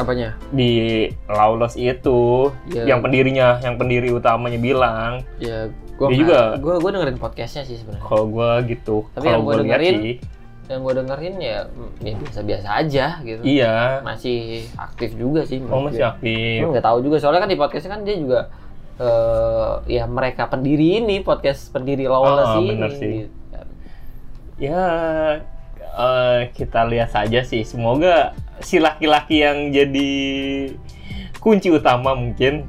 Apanya? di Lawless itu Ya. yang pendirinya yang pendiri utamanya bilang Ya, gua Dia juga- gua gua dengerin podcastnya sih sebenarnya. kalau gua gitu Tapi yang kalau gua dengerin- sih Yang gue dengerin ya, mm, ya biasa-biasa aja gitu. iya Masih aktif juga sih. oh masih gue. aktif nggak tahu juga soalnya kan di podcastnya kan dia juga eh ya mereka pendiri ini podcast pendiri Lawless Ah, ini. bener sih. gitu kan. ya eh, kita lihat saja sih semoga si laki-laki yang jadi kunci utama mungkin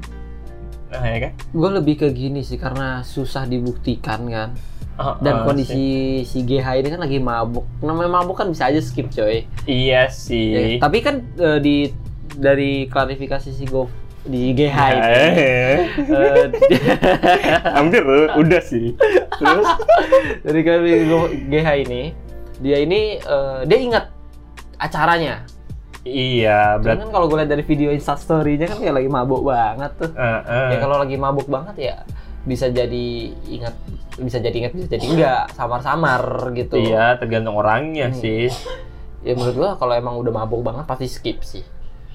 nah ya kan Gue lebih ke gini sih karena susah dibuktikan kan. Ah, Dan ah, kondisi si GH ini kan lagi mabuk. Namanya mabuk kan bisa aja skip coy. sih. iya sih Ya, tapi kan eh, di dari klarifikasi si Go di GH ini. Eh, eh, hampir udah sih terus dari Go- GH ini dia ini eh, dia ingat acaranya. Iya berarti kan kalau gue lihat dari video instastory-nya kan kayak lagi mabuk banget tuh. eh, eh. Ya kalau lagi mabuk banget ya bisa jadi ingat bisa jadi ingat bisa jadi enggak samar-samar gitu. iya tergantung orangnya Hmm. sih Ya menurut gua kalau emang udah mabuk banget pasti skip sih.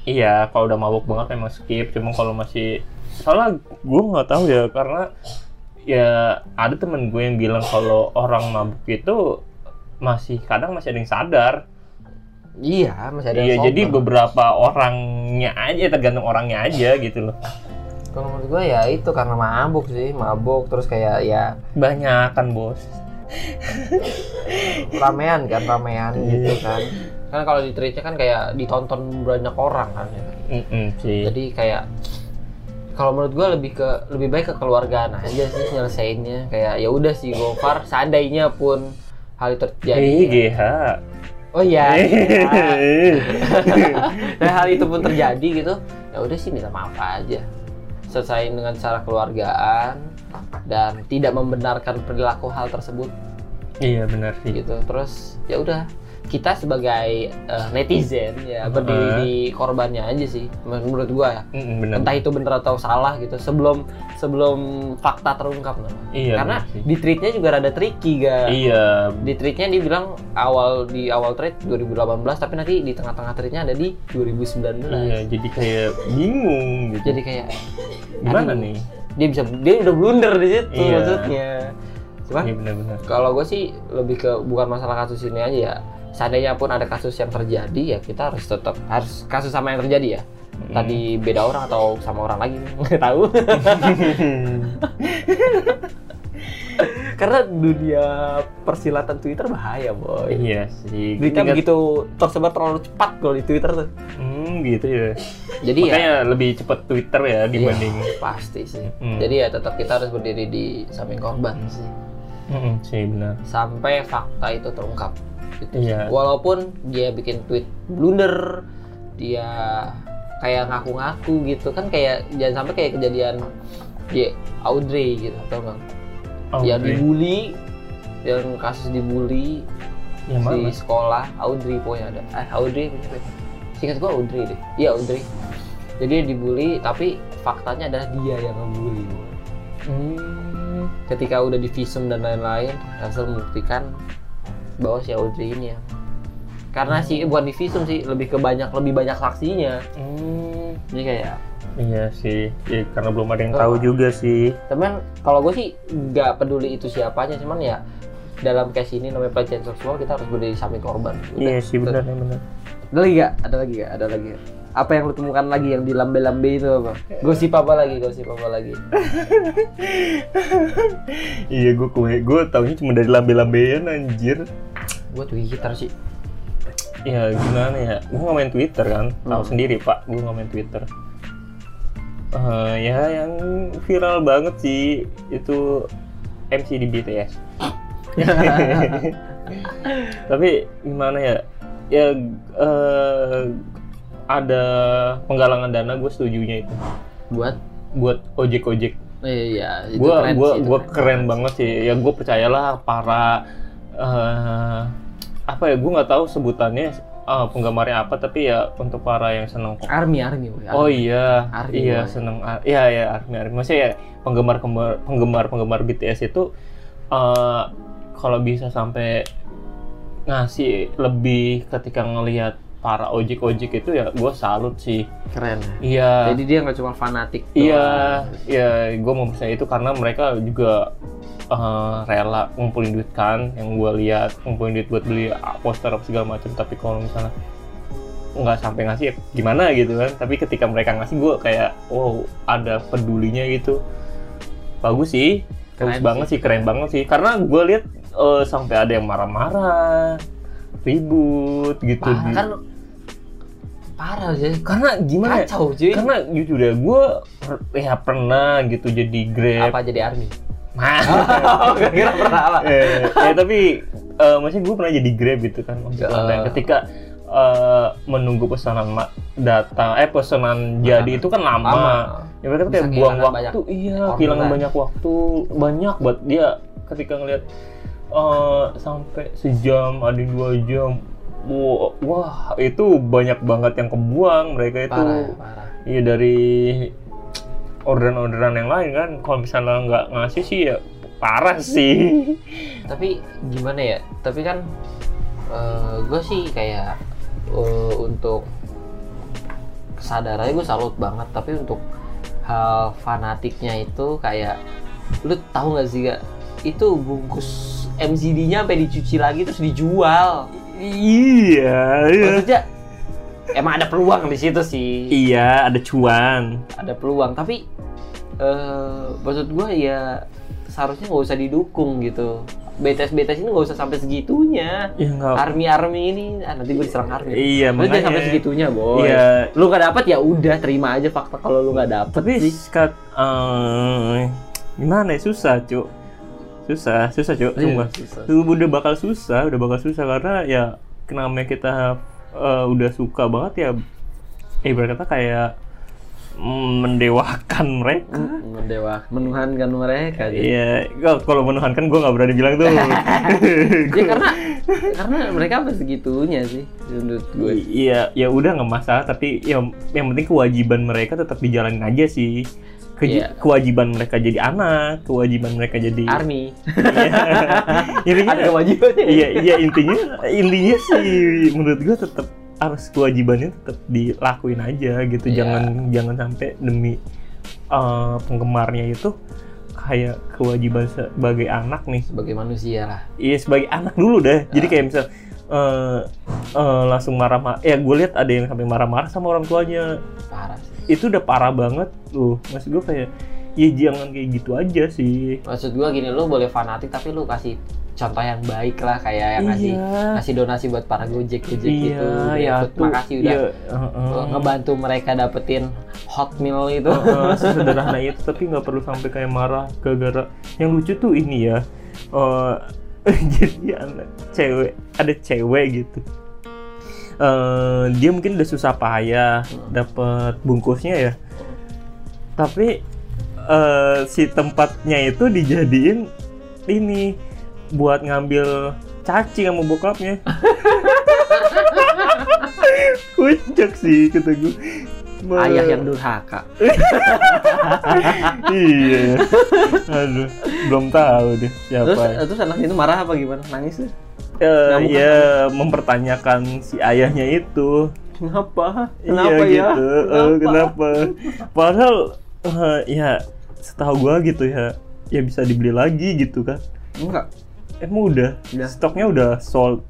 Iya, kalau udah mabuk banget emang skip. Cuma kalau masih soalnya gue nggak tahu ya karena ya ada temen gue yang bilang kalau orang mabuk itu masih kadang masih ada yang sadar. Iya, masih ada yang Iya, sober. jadi beberapa orangnya aja tergantung orangnya aja gitu loh. Kalau menurut gua ya itu karena mabuk sih, mabuk terus kayak ya Banyak kan bos. ramean kan, ramean Iya. gitu kan. Kan kalau di treatnya kan kayak ditonton banyak orang kan ya. Mm-mm, sih. Jadi kayak kalau menurut gua lebih ke lebih baik ke keluargaan aja sih nyelesainnya kayak ya udah sih Gofar seandainya pun hal itu terjadi Hei, ya. GH. Oh iya iya. Dan hal itu pun terjadi gitu. Ya udah sih minta maaf aja. Selesaiin dengan cara keluargaan dan tidak membenarkan perilaku hal tersebut. Iya benar sih. gitu. Terus ya udah kita sebagai eh, netizen ya berdiri Uh-huh. di korbannya aja sih menurut gua ya Mm-mm, benar. entah itu bener atau salah gitu sebelum sebelum fakta terungkap nah. Iya, karena di tweetnya juga rada tricky ga Iya, di tweetnya dia bilang awal di awal tweet 2018 tapi nanti di tengah-tengah tweetnya ada di 2019 iya. Jadi kayak bingung gitu. jadi kayak Gimana aduh, nih? dia bisa dia udah blunder di situ Iya. maksudnya cuman Iya benar-benar. kalau gue sih lebih ke bukan masalah kasus ini aja ya seandainya pun ada kasus yang terjadi ya kita harus tetap harus kasus sama yang terjadi ya Hmm. tadi beda orang atau sama orang lagi nggak tahu karena dunia persilatan Twitter bahaya boy iya sih. berita Ingat- begitu tersebar terlalu cepat kalau di Twitter tuh Hmm, gitu ya. jadi ya Makanya lebih cepat Twitter ya dibanding. Iya, pasti sih Hmm. jadi ya tetap kita harus berdiri di samping korban sih Mm-mm, sih benar. sampai fakta itu terungkap gitu sih. Iya. walaupun dia bikin tweet blunder dia kayak ngaku-ngaku gitu kan kayak jangan sampai kayak kejadian di Audrey gitu tau nggak Oh, yang dibully yang kasus dibully Yang di mana? sekolah Audrey pokoknya ada eh Audrey ya? singkat gua Audrey deh iya Audrey jadi dia dibully tapi faktanya adalah dia yang ngebully. Hmm, ketika udah di visum dan lain-lain hasil membuktikan bahwa si Audrey ini ya karena sih bukan di visum sih lebih ke banyak lebih banyak saksinya hmm, jadi kayak iya sih. Ya, karena belum ada yang Oh. tahu juga sih. teman kalau gue sih nggak peduli itu siapanya cuman ya dalam case ini namanya pelecehan seksual kita harus berdiri di samping korban Udah. Iya sih benar ya benar. ada lagi gak ada lagi gak ada lagi gak? apa yang lu temukan lagi yang di lambe-lambe itu apa gosip apa lagi gosip apa lagi iya gue kue gue taunya cuma dari lambe-lambean anjir. Gue Twitter sih Ya gimana ya? Gue nggak main Twitter kan. Tahu Hmm. sendiri pak. Gue nggak main Twitter. Eh, ya yang viral banget sih itu MC di BTS. Tapi gimana ya? Ya eh, ada penggalangan dana gue setujunya itu buat buat ojek-ojek. iya itu Gue keren gua sih, itu gua keren banget sih. Ya gue percayalah para eh, apa ya? Gue nggak tahu sebutannya eh, penggemarnya apa. Tapi ya untuk para yang seneng army army, boy, Oh army. iya, Army iya boy. seneng. ar- Iya ya Army Army. Maksudnya ya penggemar penggemar penggemar BTS itu eh kalau bisa sampai ngasih lebih ketika ngelihat para ojek-ojek itu ya gue salut sih. Keren. Iya. Jadi dia nggak cuma fanatik. Iya, iya, gue mau percaya itu karena mereka juga eh, rela ngumpulin duit kan, yang gue lihat ngumpulin duit buat beli poster apa segala macam. Tapi kalau misalnya nggak sampai ngasih, ya gimana gitu kan? Tapi ketika mereka ngasih, gue kayak, wow, ada pedulinya gitu. Bagus sih, bagus Keren banget sih, keren banget sih. Karena gue lihat eh, sampai ada yang marah-marah, ribut gitu. Parah kan parah sih. karena gimana? ya? Kacau cuy. karena jujur ya gue ya pernah gitu jadi grab apa jadi army? Mah. Oh, kira pernah apa? eh, ya tapi eh, maksudnya gue pernah jadi grab gitu kan Ya. online ketika eh, menunggu pesanan datang eh pesanan jadi itu kan lama, Lama. ya mereka Bisa kayak buang waktu iya kehilangan banyak waktu banyak buat dia ketika ngelihat eh, sampai sejam ada dua jam wah, wah itu banyak banget yang kebuang mereka itu Parah, parah. Iya dari orderan-orderan yang lain kan, kalau misalnya nggak ngasih sih ya parah sih. Tapi gimana ya? Tapi kan gue sih kayak eh, untuk kesadarannya gue salut banget. Tapi untuk hal fanatiknya itu kayak lu tahu nggak sih gak? Itu bungkus MCD-nya sampai dicuci lagi terus dijual. Iya, Maksudnya emang ada peluang di situ sih. Iya, ada cuan. ada peluang tapi eh maksud gua ya seharusnya nggak usah didukung gitu BTS BTS ini nggak usah sampai segitunya Ya nggak. army army ini ah, nanti gue diserang army Iya, Lu jangan sampai segitunya boy Iya. lu nggak dapet ya udah terima aja fakta kalau lu nggak dapet Tapi sih skat, eh, gimana ya susah cuk, susah, susah cuk, Iya, sumpah. susah. Udah bakal susah, udah bakal susah karena ya kenapa kita eh, udah suka banget ya, eh berkata kayak mendewakan mereka. mendewa menuhankan mereka gitu. Iya, kok- kalau menuhankan gue nggak berani bilang tuh. ya karena karena mereka sampai segitunya sih menurut gue Iya, ya udah nggak masalah, tapi yang yang penting kewajiban mereka tetap dijalanin aja sih. Keji- Iya. Kewajiban mereka jadi anak, kewajiban mereka jadi army Iya. intinya, ada kewajibannya iya iya intinya intinya sih menurut gue tetap harus kewajibannya tetap dilakuin aja gitu Iya. jangan jangan sampai demi eh, penggemarnya itu kayak kewajiban sebagai anak nih sebagai manusia lah Iya sebagai anak dulu deh. Jadi kayak misal eh eh, langsung marah-marah. Ya gue lihat ada yang sampai marah-marah sama orang tuanya. parah sih Itu udah parah banget tuh. Maksud gue kayak ya jangan kayak gitu aja sih. maksud gua gini lu boleh fanatik tapi lu kasih contoh yang baik lah kayak yang ngasih Iya. ngasih donasi buat para gojek gojek Iya, gitu ya tuh. makasih udah Iya, heeh. uh, ngebantu mereka dapetin hot meal itu Heeh, sesederhana itu tapi nggak perlu sampai kayak marah gara-gara yang lucu tuh ini ya eh jadi anak cewek ada cewek gitu eh dia mungkin udah susah payah dapat bungkusnya ya. Tapi eh si tempatnya itu dijadiin ini buat ngambil cacing sama bokapnya. Kocak sih kata gue ayah yang durhaka. Iya. Aduh, belum tahu deh terus siapa. terus anak itu marah apa gimana? Nangis tuh Bukan ya mempertanyakan si ayahnya itu. kenapa iya gitu. Eh, kenapa? Padahal eh, ya setahu gua gitu ya, ya bisa dibeli lagi gitu kan. enggak Emang udah, Udah. stoknya udah sold.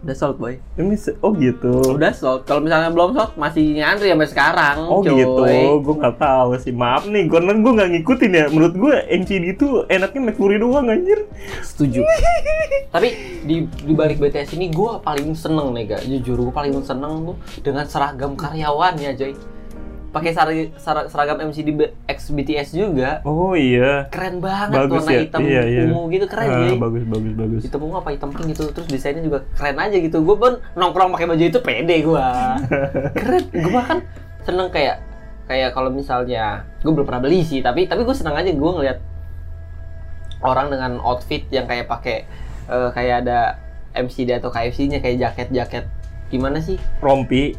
Udah sold boy Ini se- oh gitu. udah sold kalau misalnya belum sold masih nyantri sampai sekarang Oh cuy. gitu, gue nggak tahu sih. Maaf nih, karena gue nggak ngikutin ya. Menurut gue MCD itu enaknya McFlurry doang anjir. setuju tapi di di balik BTS ini gue paling seneng nih gak jujur gue paling seneng tuh dengan seragam karyawannya coy pakai sari- sara- seragam MCD B- X BTS juga Oh iya. keren banget Bagus warna ya? hitam Iya, iya. ungu gitu keren Ah, ya bagus bagus bagus. hitam ungu apa hitam pink gitu terus desainnya juga keren aja gitu gue pun nongkrong pakai baju itu pede gue keren gue bahkan seneng kayak kayak kalau misalnya gue belum pernah beli sih tapi tapi gue seneng aja gue ngeliat orang dengan outfit yang kayak pakai eh, kayak ada MCD atau KFC-nya kayak jaket-jaket gimana sih Rompi.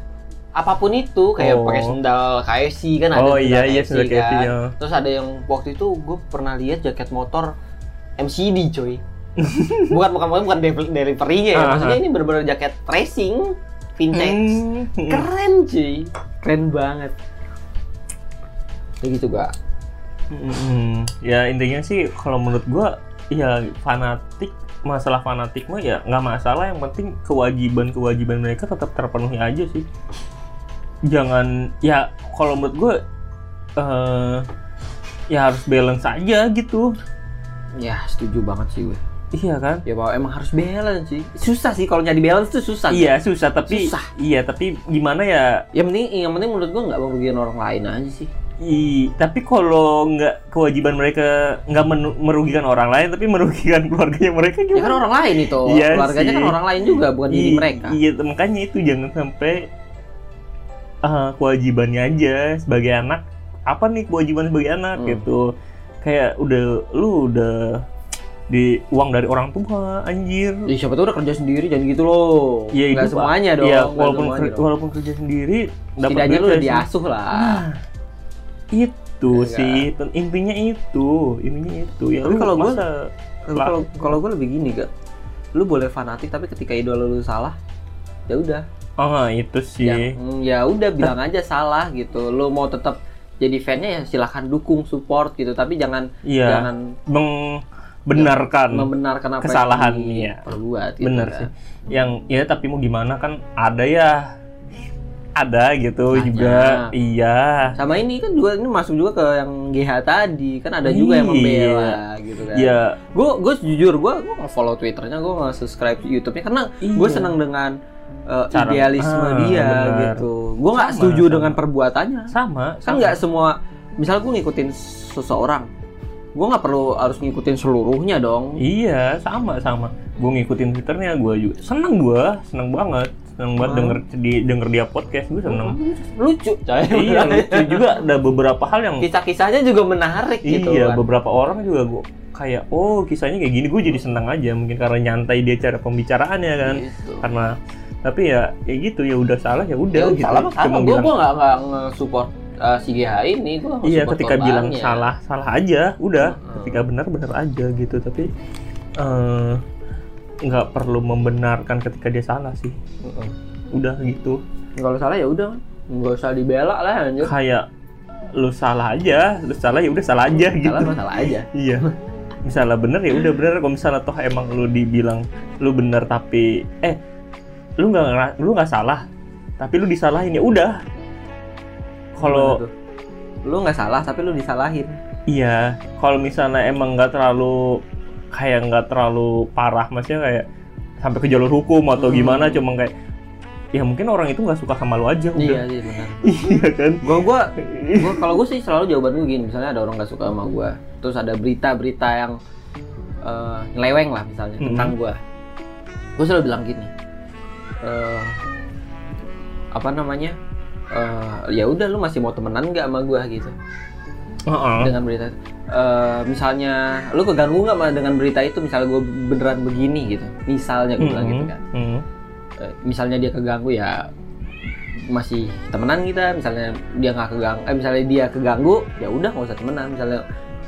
Apa pun itu kayak Oh. pakai sendal KFC kan ada Oh, iya, iya, sendal KFC, kan. ya. terus ada yang waktu itu gue pernah lihat jaket motor MCD coy bukan bukan bukan bukan delivery- delivery-nya ya Ah, maksudnya ah. ini bener-bener jaket racing vintage. Hmm. Keren cuy. Keren banget. Ya gitu gak. Hmm, ya intinya sih kalau menurut gua ya fanatik masalah fanatik mah ya nggak masalah yang penting kewajiban kewajiban mereka tetap terpenuhi aja sih jangan ya kalau menurut gua eh ya harus balance aja gitu Ya setuju banget sih gue. iya kan Ya bahwa emang harus balance sih. Susah sih kalau nyari balance tuh susah. iya susah tapi Susah. iya tapi gimana ya Yang penting yang penting menurut gua nggak merugikan orang lain aja sih. I, tapi kalau nggak kewajiban mereka nggak merugikan orang lain tapi merugikan keluarganya mereka Ya juga kan orang lain itu. Iya Keluarganya sih. kan orang lain juga bukan diri I- mereka. Iya, makanya itu jangan sampai eh, kewajibannya aja sebagai anak. Apa nih kewajiban sebagai anak Hmm. gitu? Kayak udah lu udah di uang dari orang tua anjir. Ya, siapa tuh udah kerja sendiri jangan gitu loh. Iya, Nggak itu, semuanya dong. Nggak walaupun semuanya dong. walaupun kerja sendiri setidaknya lu udah diasuh lah. Nah, itu Iya sih intinya itu, intinya itu. Ya Tapi kalau Tapi kalau kalau gue lebih gini gak, lu boleh fanatik tapi ketika idola lu salah, ya udah. Oh itu sih. Ya, ya udah bilang aja salah gitu. Lu mau tetap jadi fannya ya silahkan dukung support gitu tapi jangan Iya. jangan Membenarkan. membenarkan apa kesalahan, yang iya. perbuat gitu Bener kan. sih. Yang ya tapi mau gimana kan ada ya ada gitu Banyak. juga. Iya. Sama ini kan juga ini masuk juga ke yang GH tadi kan ada juga yang Iya. membela gitu kan. Iya. Gue gue jujur gue gue nggak follow twitternya gue nggak subscribe YouTube-nya karena gue Iya. senang dengan uh, Cara- idealisme Ah, dia benar. gitu. Gue nggak setuju sama. dengan perbuatannya. Sama. Kan nggak semua. Misal gue ngikutin seseorang, gue nggak perlu harus ngikutin seluruhnya dong. Iya, sama sama. Gue ngikutin twitternya gue juga. Seneng gue, seneng banget. Seneng banget denger di denger dia podcast gue seneng. Lucu, coy. iya, lucu juga ada beberapa hal yang Kisah-kisahnya juga menarik gitu. iya, kan. beberapa orang juga gue kayak oh kisahnya kayak gini gue jadi seneng aja mungkin karena nyantai dia cara pembicaraannya kan Gitu. karena tapi ya ya gitu ya udah salah ya udah Ya, gitu salah mah salah. Gue gue nggak nggak nge-support uh, si GH ini. Gue iya ketika bilang salah salah aja udah Mm-mm. ketika benar benar aja gitu tapi eh, nggak perlu membenarkan ketika dia salah sih udah gitu Kalau salah ya udah, nggak usah dibela lah anjir. kayak lu salah aja lu salah ya udah salah aja gitu Salah masalah aja. iya misalnya bener ya udah bener kalau misalnya toh emang lu dibilang lu bener tapi eh lu nggak lu nggak salah tapi lu disalahin ya udah kalau lu nggak salah tapi lu disalahin. Iya, kalau misalnya emang nggak terlalu kayak nggak terlalu parah, maksudnya kayak sampai ke jalur hukum atau Hmm. gimana, cuma kayak ya mungkin orang itu nggak suka sama lu aja udah. Iya sih benar. Iya kan? Gua gua, gua kalau gue sih selalu jawaban gue gini, misalnya ada orang nggak suka sama gua, terus ada berita-berita yang eh, nyeleweng lah misalnya Mhm. tentang gua. Gue selalu bilang gini. Eh, apa namanya? eh, ya udah lu masih mau temenan nggak sama gua gitu Heeh. dengan berita itu. Eh, misalnya lu keganggu nggak sama dengan berita itu misalnya gue beneran begini gitu misalnya gue bilang gitu Mhm. kan Mhm. Eh, misalnya dia keganggu ya masih temenan kita misalnya dia nggak keganggu eh misalnya dia keganggu ya udah nggak usah temenan misalnya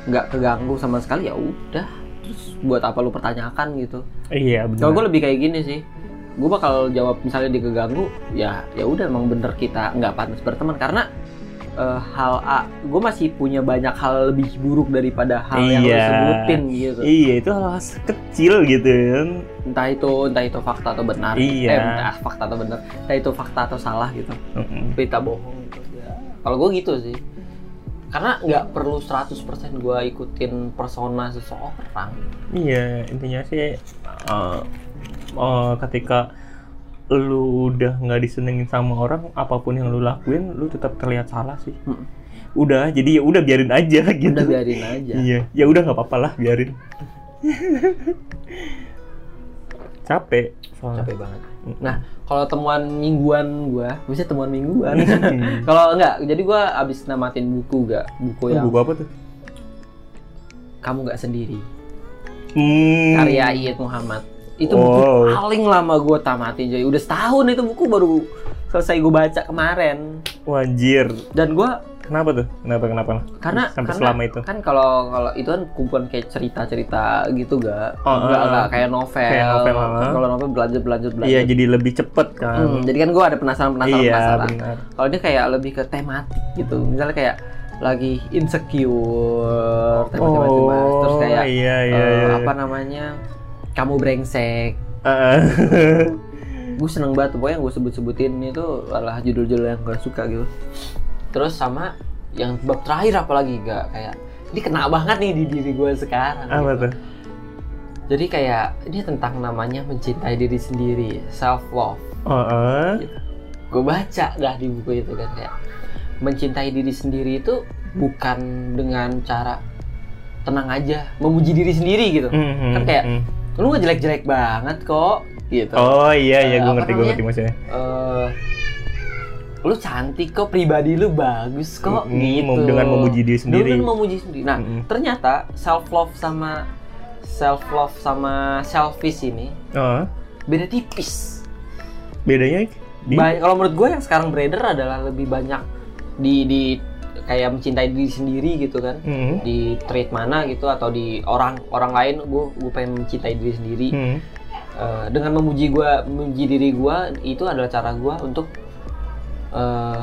nggak keganggu sama sekali ya udah terus buat apa lu pertanyakan gitu Iya benar. kalau gue lebih kayak gini sih gue bakal jawab misalnya dia keganggu ya ya udah emang bener kita nggak pantas berteman karena eh, hal A gue masih punya banyak hal lebih buruk daripada hal yang lu Iya. sebutin gitu Iya itu hal kecil gitu kan. entah itu entah itu fakta atau benar Iya. eh entah fakta atau benar entah itu fakta atau salah gitu Heeh. berita bohong gitu ya. Kalau gue gitu sih. Karena nggak perlu 100% gue ikutin persona seseorang. Iya intinya sih eh, eh, ketika lu udah nggak disenengin sama orang apa pun yang lu lakuin lu tetap terlihat salah sih Mm. udah jadi ya udah biarin aja gitu Udah biarin aja. iya ya udah nggak apa-apa lah biarin capek soalnya Capek banget. Nah, kalau temuan mingguan gue, bisa temuan mingguan. Hmm. kalau enggak, jadi gue abis namatin buku gak? Buku yang buku apa tuh kamu nggak sendiri, hmm. karya Iyet Muhammad. Itu buku Oh. paling lama gue tamatin jadi udah setahun itu buku baru selesai gue baca kemarin. Wajir Dan gue Kenapa tuh? Kenapa kenapa? karena sampai karena selama itu. kan kalau kalau itu kan kumpulan kayak cerita-cerita gitu gak Oh, ah, nggak ah. kayak novel Kayak novel, ah. Kan kalau novel berlanjut berlanjut berlanjut Iya, jadi lebih cepet kan. Hmm, jadi kan gue ada penasaran penasaran iya, penasaran kalau dia kayak lebih ke tematik gitu misalnya kayak lagi insecure Oh, terus kayak iya, iya, eh, iya. apa namanya kamu brengsek gue seneng banget pokoknya yang gue sebut-sebutin itu adalah judul-judul yang gue suka gitu terus sama yang bab terakhir apalagi gak kayak ini kena banget nih di diri gue sekarang apa gitu. tuh? jadi kayak ini tentang namanya mencintai diri sendiri self love Heeh. gitu. gue baca dah di buku itu kan kayak mencintai diri sendiri itu bukan dengan cara tenang aja memuji diri sendiri gitu Mhm, Kan kayak- mhm. Lu nggak jelek-jelek banget kok. Gitu. Oh iya iya Eh, gue ngerti gue ngerti maksudnya. Eh, lu cantik kok pribadi lu bagus kok Mm, gitu. dengan memuji diri sendiri. dengan memuji sendiri. Nah Mm-mm. ternyata self love sama self love sama selfish ini Oh, beda tipis. Bedanya di? Kalau menurut gue yang sekarang beredar adalah lebih banyak di di kayak mencintai diri sendiri gitu kan Mhm. di trade mana gitu atau di orang orang lain gue gue pengen mencintai diri sendiri Mhm. Eh, dengan memuji gue memuji diri gue itu adalah cara gue untuk eh,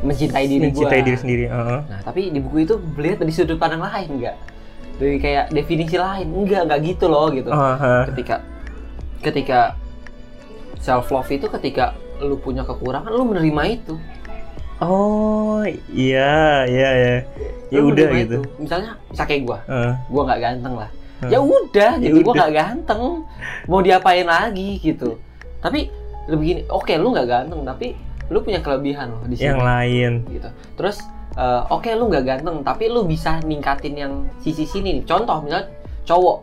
mencintai diri mencintai diri sendiri. Heeh. nah tapi di buku itu melihat dari sudut pandang lain enggak dari kayak definisi lain enggak enggak gitu loh gitu Aha. ketika ketika self love itu ketika lu punya kekurangan lu menerima itu Oh iya iya ya. Ya udah gitu. itu. misalnya misal kayak gua Heeh. gua nggak ganteng lah Hmm. ya udah gitu gua udah. nggak ganteng mau diapain lagi gitu tapi lebih gini oke lu nggak ganteng tapi lu punya kelebihan loh di sini Yang lain. gitu terus eh, oke lu nggak ganteng tapi lu bisa ningkatin yang sisi sini nih contoh misalnya cowok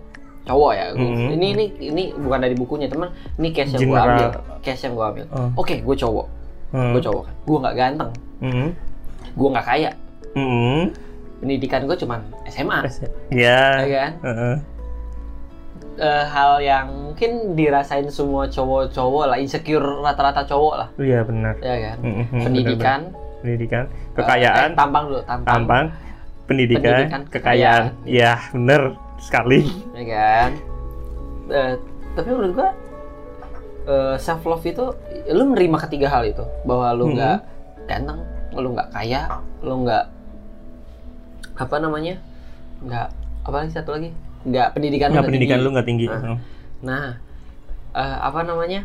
cowok ya gua- Mhm. ini ini ini bukan dari bukunya teman ini case yang gua General. ambil case yang gua ambil Oh. oke gue cowok Hmm. gue cowok kan gue nggak ganteng Mhm. gue nggak kaya Mhm. pendidikan gue cuman SMA Ya. ya kan Heeh. Eh, hal yang mungkin dirasain semua cowok-cowok lah insecure rata-rata cowok lah Iya benar. ya kan Mhm, pendidikan benar-benar. pendidikan, eh, kekayaan, eh, tampang dulu tampang, tampang, pendidikan, Pendidikan, kekayaan. Iya, bener sekali. ya kan Eh, tapi menurut gua self love itu lu menerima ketiga hal itu bahwa lu Mhm. nggak ganteng lu nggak kaya lu nggak apa namanya nggak apa lagi satu lagi nggak pendidikan lu Nggak pendidikan tinggi. lu nggak tinggi. Nah. Heeh. Nah, eh, apa namanya?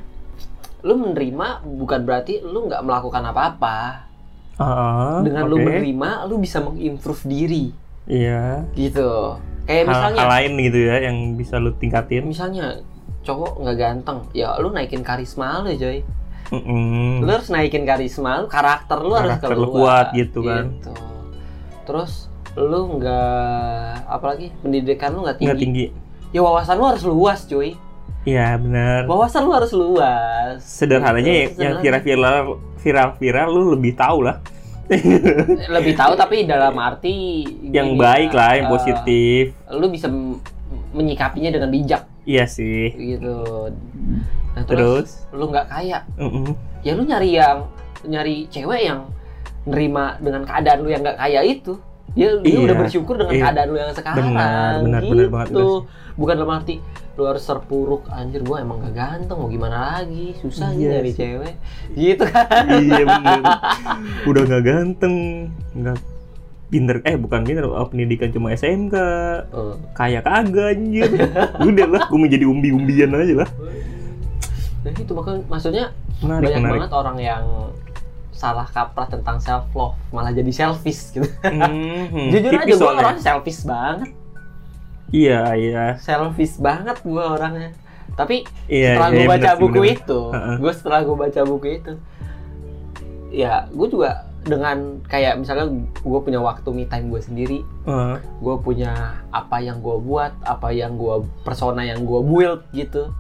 Lu menerima bukan berarti lu nggak melakukan apa-apa. Ah, Dengan lu oke. menerima, lu bisa mengimprove diri, Iya. gitu. Kayak Hal, misalnya, hal lain gitu ya yang bisa lu tingkatin. misalnya cowok nggak ganteng, ya lu naikin karisma lu, coy. Mm-mm. Lu harus naikin karisma, lu, karakter lu harus Karakter lu keluar. kuat gitu kan. Gitu. Terus lu nggak apalagi pendidikan lu nggak tinggi. Nggak tinggi. Ya wawasan lu harus luas, cuy. Iya benar. Wawasan lu harus luas. Sederhananya Gitu, yang viral-viral viral-viral lu lebih tahu lah. lebih tahu tapi dalam arti yang gini, baik lah, yang eh, positif. lu bisa menyikapinya dengan bijak Iya sih. gitu. Nah, terus, Terus? lu nggak kaya. Mm-mm. ya lu nyari yang nyari cewek yang nerima dengan keadaan lu yang nggak kaya itu. Ya lu Iya, udah bersyukur dengan iya. keadaan lu yang sekarang. Benar, benar, gitu. benar. Banget, bukan dalam arti lu harus terpuruk anjir gua emang gak ganteng mau gimana lagi? Susah Iya nyari cewek. Gitu kan. Iya bener. Udah nggak ganteng, nggak pinter. Eh bukan pinter, oh, pendidikan cuma SMK. Eh, Kayak kagak anjir. Udah lah, gue menjadi umbi-umbian aja lah. nah itu makanya maksudnya Menarik, banyak menarik. banget orang yang salah kaprah tentang self love malah jadi selfish gitu. Mhm, Jujur aja tipis gue soalnya. orang selfish banget, Iya, iya. selfish banget gue orangnya. Tapi Iya, setelah iya, gue baca bener buku bener. itu, Heeh. gue setelah gue baca buku itu, ya gue juga dengan kayak misalnya gue punya waktu me time gue sendiri, Heeh. gue punya apa yang gue buat, apa yang gue persona yang gue build gitu.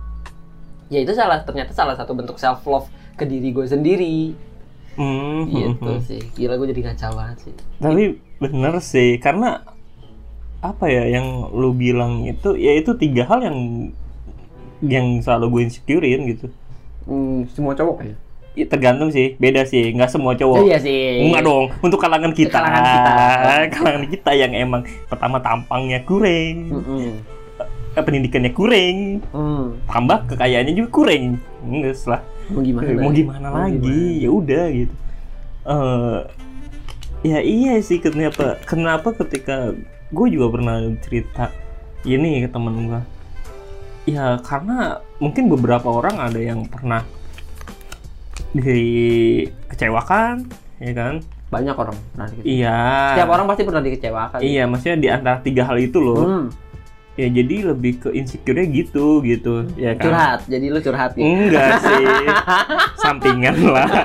Ya itu salah ternyata salah satu bentuk self love ke diri gue sendiri Mhm, gitu mhm. sih. Gila gue jadi kacau banget sih. Tapi bener sih, karena apa ya yang lu bilang itu, ya itu tiga hal yang yang selalu gue insecurein gitu. Hmm, semua cowok ya? Ya tergantung sih, beda sih. Nggak semua cowok. Iya sih. Enggak dong, untuk kalangan kita. Kalangan kita. Kalangan kita yang emang pertama tampangnya kurang, Mm-mm. eh, pendidikannya kurang, Hmm. tambah kekayaannya juga kurang. Enggak lah. Mau gimana? mau gimana Mau lagi? gimana? Ya udah gitu. Eh ya iya sih kenapa kenapa ketika gue juga pernah cerita ini ke temen gue ya karena mungkin beberapa orang ada yang pernah dikecewakan ya kan Banyak orang pernah dikecewakan. iya Setiap orang pasti pernah dikecewakan. iya maksudnya di antara tiga hal itu loh Hmm. ya jadi lebih ke insecure gitu gitu ya kan Curhat. Jadi lu curhat nih. enggak sih sampingan lah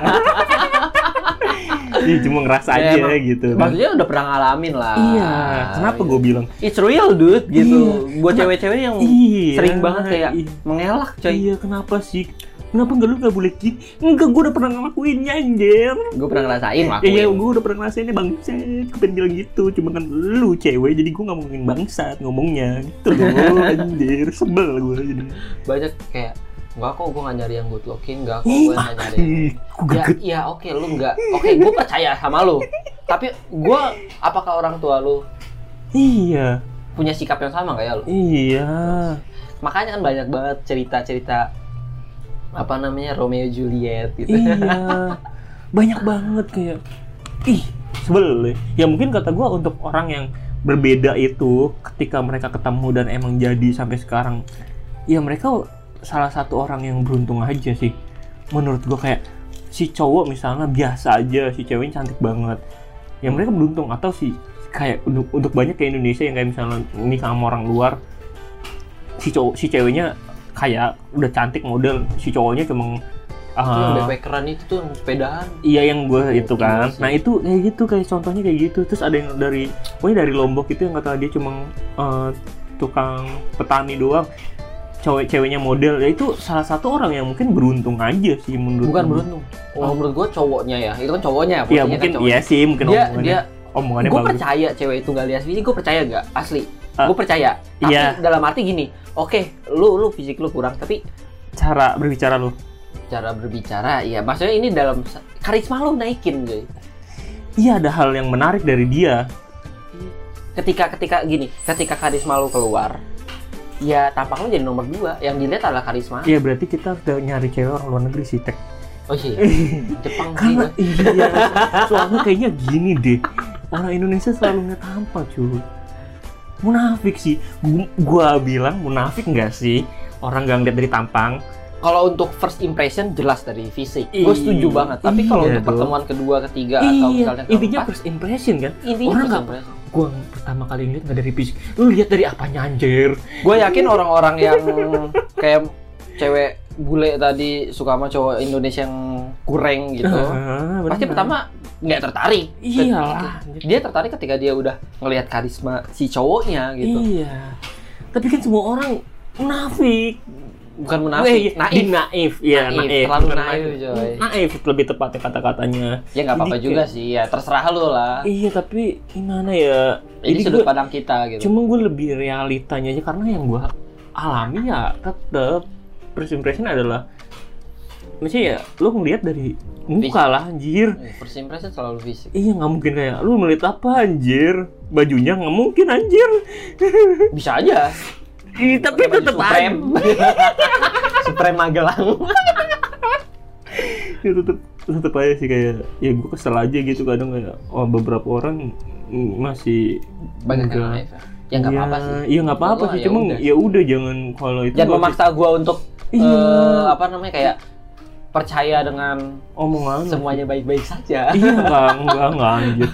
Iya, cuma ngerasa Ya, aja emang. gitu. Maksudnya udah pernah ngalamin lah. iya kenapa gue bilang It's real dude gitu. Iya. Buat cewek-cewek yang iya sering banget kayak iya. mengelak coy. iya kenapa sih kenapa enggak lu nggak boleh gini enggak gue udah pernah ngelakuinnya anjir Gue pernah ngerasain lakuin. Iya, gue udah pernah ngerasainnya bangsat. Gue pengen bilang gitu, cuma kan lu cewek, jadi gue nggak ngomongin bangsat ngomongnya gitu loh, anjir, sebel gue jadi. Banyak kayak Enggak kok, gue gak nyari yang good looking, enggak kok, gue gak nyari yang gue Ya, iya oke lu enggak. Oke, gue percaya sama lu. Tapi gue, apakah orang tua lu Iya, punya sikap yang sama kayak lu? iya. Makanya kan banyak banget cerita-cerita apa namanya? Romeo Juliet gitu. iya. Banyak banget kayak ih sebel ya mungkin kata gua untuk orang yang berbeda itu ketika mereka ketemu dan emang jadi sampai sekarang ya mereka salah satu orang yang beruntung aja sih. Menurut gua kayak si cowok misalnya biasa aja si ceweknya cantik banget. Ya mereka beruntung. Atau si kayak untuk, untuk banyak ke Indonesia yang kayak misalnya nikah sama orang luar si cowok si ceweknya kayak udah cantik model si cowoknya cuma Itu yang ah, backpackeran itu tuh yang sepedaan. Iya yang gue itu kan. Iya sih. Nah itu kayak gitu kayak contohnya kayak gitu. Terus ada yang dari, pokoknya dari Lombok itu yang kata dia cuma eh, tukang petani doang. Cewek-ceweknya model. Ya itu salah satu orang yang mungkin beruntung aja sih menurut. Bukan gua. beruntung. Oh, menurut gue cowoknya ya. Itu kan cowoknya. Iya posisinya mungkin kan cowoknya. iya sih mungkin Dia omongannya, dia omongannya gue bagus. percaya cewek itu gak lihat fisik gue percaya gak asli Ah, gue percaya tapi iya. dalam arti gini oke lu lu fisik lu kurang tapi Cara berbicara lu. cara berbicara ya maksudnya ini dalam karisma lu naikin guys Iya ada hal yang menarik dari dia. ketika ketika gini ketika karisma lu keluar ya tampang lu jadi nomor dua yang dilihat adalah karisma Iya berarti kita udah nyari cewek orang luar negeri sih Tek. oh iya Jepang Karena iya, soalnya kayaknya gini deh. Orang Indonesia selalu tampang cuy. Munafik sih. Gua, bilang munafik nggak sih? Orang nggak ngeliat dari tampang. kalau untuk first impression jelas dari fisik gue Iya, setuju banget tapi kalau iya untuk dong. pertemuan kedua ketiga atau misalnya iya, intinya keempat first impression kan. intinya orang first nggak- impression Gua pertama kali ngeliat nggak dari fisik. Lu lihat dari apanya anjir? Gue yakin orang-orang yang kayak cewek bule tadi suka sama cowok Indonesia yang kurang gitu. Ah, Pasti pertama nggak tertarik. Iyalah. Dia tertarik ketika dia udah ngelihat karisma si cowoknya gitu. Iya. Tapi kan semua orang munafik. Bukan munafik, Weh, naif. naif, iya Naif, naif, terlalu naif, coy. Naif lebih tepatnya kata-katanya. Ya nggak apa-apa juga kayak- sih, ya terserah lu lah. Iya tapi gimana ya? Ini Jadi sudut gua- pandang kita gitu. Cuma gue lebih realitanya aja karena yang gue alami ya tetap first impression adalah Maksudnya ya lu ngeliat dari muka lah anjir Eh, First impression selalu fisik. Iya nggak mungkin kayak lu melihat apa anjir Bajunya nggak mungkin anjir Bisa aja. Ih, Tapi tetap aja Supreme. Supreme Magelang. ya, tetep tetep aja sih kayak ya gue kesel aja gitu kadang kayak oh beberapa orang masih Banyak yang enggak. naif ya. Ya nggak Iya, apa-apa sih. Iya nggak apa-apa sih, ya cuma ya udah jangan kalau itu jangan memaksa gua untuk Iya. eh, apa namanya kayak percaya dengan omongan. semuanya baik-baik saja. Iya enggak enggak enggak anjir.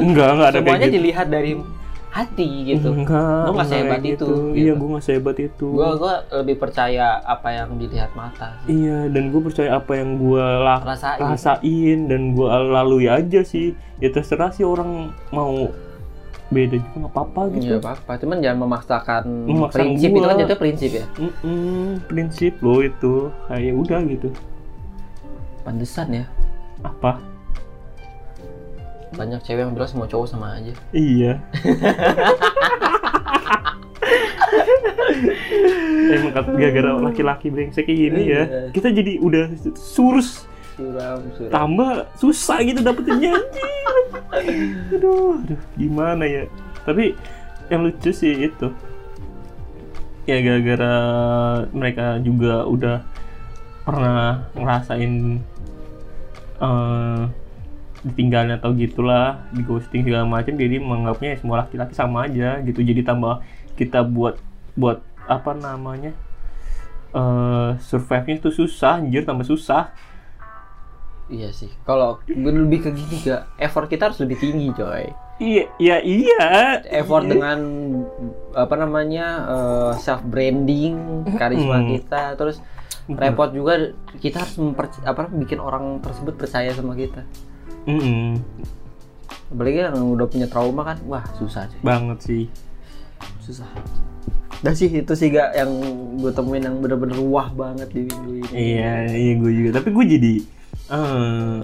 Enggak enggak ada semuanya kayak gitu. dilihat dari hati gitu. Enggak. Nggak enggak sehebat kayak itu, gitu. gitu. Iya, gue nggak sehebat itu. Gua gua lebih percaya apa yang dilihat mata. sih. Iya, dan gue percaya apa yang gue Rasain. rasain dan gue lalui aja sih. Ya terserah sih orang mau beda juga nggak apa-apa gitu. Iya apa-apa, cuman jangan memaksakan Memaksa prinsip gua. itu kan jatuh prinsip ya. Mm-mm, prinsip lo itu kayak udah gitu. Pantesan ya. Apa? Banyak cewek yang bilang semua cowok sama aja. Iya. Emang kata gara-gara laki-laki brengsek kayak gini ya. Iya. Kita jadi udah surus suram suram tambah susah gitu dapetinnya aduh aduh gimana ya tapi yang lucu sih itu ya gara-gara mereka juga udah pernah ngerasain eh ditinggalin atau gitulah di ghosting segala macam jadi menganggapnya ya semua laki-laki sama aja gitu. Jadi tambah kita buat buat apa namanya eh survive-nya itu susah anjir tambah susah. Iya sih. Kalau lebih ke gini gak effort kita harus lebih tinggi coy. Iya iya iya. Effort Iya. dengan apa namanya self branding karisma Mm. kita terus repot juga kita harus memper, apa bikin orang tersebut percaya sama kita. Mm-mm. apalagi yang udah punya trauma kan wah susah cuy banget sih. Susah. Dah sih itu sih gak yang gue temuin yang bener-bener wah banget di minggu ini. Iya, iya gue juga. Tapi gue jadi eh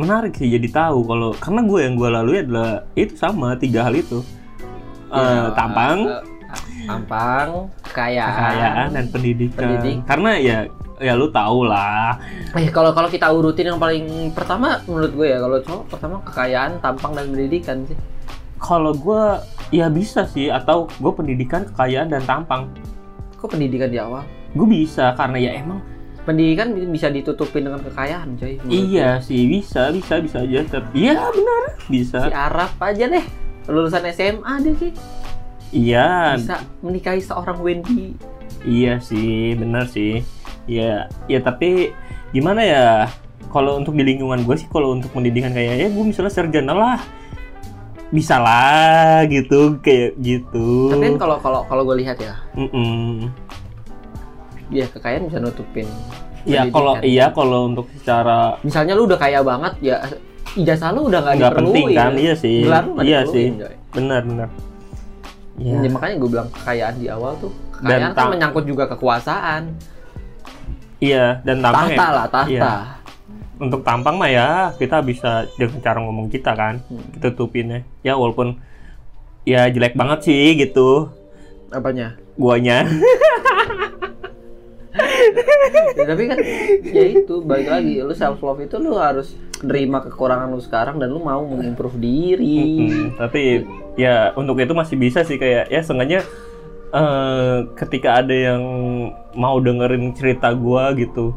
menarik sih jadi tahu kalau karena gue yang gue lalui adalah itu sama tiga hal itu. Eh Ya, tampang, eh, tampang kekayaan, kekayaan dan pendidikan. Pendidik. Karena ya ya lu tau lah. Eh kalau kalau kita urutin yang paling pertama menurut gue ya kalau cowok pertama kekayaan, tampang dan pendidikan sih. Kalau gue ya bisa sih atau gue pendidikan, kekayaan dan tampang. Kok pendidikan di awal? Gue bisa karena ya emang Pendidikan bi- bisa ditutupin dengan kekayaan, coy. iya sih bisa bisa bisa aja. Tapi iya benar gue. bisa. Si Arab aja deh. Lulusan SMA deh sih. Iya Bisa menikahi seorang Wendy. Iya sih, benar sih. Ya, ya tapi gimana ya? Kalau untuk di lingkungan gue sih, kalau untuk pendidikan kayak ya gue misalnya sarjana lah, bisa lah gitu, kayak gitu. Tapi kan kalau kalau kalau gue lihat ya, Mm-mm. ya kekayaan bisa nutupin. Ya kalau iya kalau untuk secara misalnya lu udah kaya banget ya ijazah lu udah nggak diperluin penting kan, iya sih, Gelar iya diperluin, sih, coy. benar benar. Ya, Ya, makanya gue bilang kekayaan di awal tuh kekayaan Dan kan menyangkut juga kekuasaan iya dan tampang tahta ya, lah tahta iya. untuk tampang mah ya kita bisa dengan cara ngomong kita kan, Hmm. kita tutupinnya. Ya walaupun ya jelek banget sih gitu apanya guanya. ya, tapi kan ya itu balik lagi lu self love itu lu harus nerima kekurangan lu sekarang dan lu mau mengimprove diri. Tapi ya untuk itu masih bisa sih kayak ya sengaja eh, ketika ada yang mau dengerin cerita gua gitu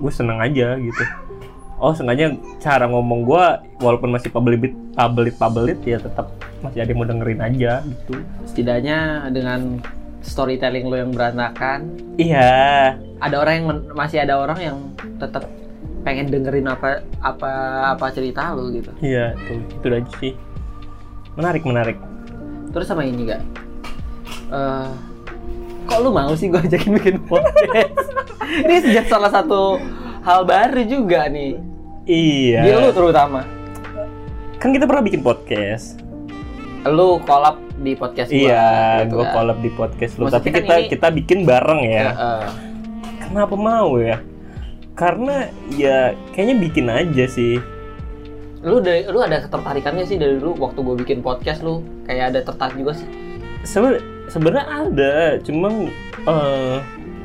gue seneng aja gitu. Oh sengaja cara ngomong gua walaupun masih pabelit pabelit pabelit ya tetap masih ada yang mau dengerin aja gitu. Setidaknya dengan storytelling lu yang berantakan iya ada orang yang masih ada orang yang tetap pengen dengerin apa apa apa cerita lu gitu iya itu itu aja sih menarik menarik Terus sama ini gak? Eh, kok lu mau sih gue ajakin bikin podcast? ini sejak salah satu hal baru juga nih. iya Di lu terutama. kan kita pernah bikin podcast Lu collab di podcast gua. iya gitu gue kan. collab di podcast lu Maksudnya tapi kan kita ini- kita bikin bareng ya Ya, eh, Kenapa mau ya? Karena ya kayaknya bikin aja sih. lu dari lu ada ketertarikannya sih dari dulu waktu gue bikin podcast lu kayak ada tertarik juga sih. Seben- Sebenarnya ada, cuma eh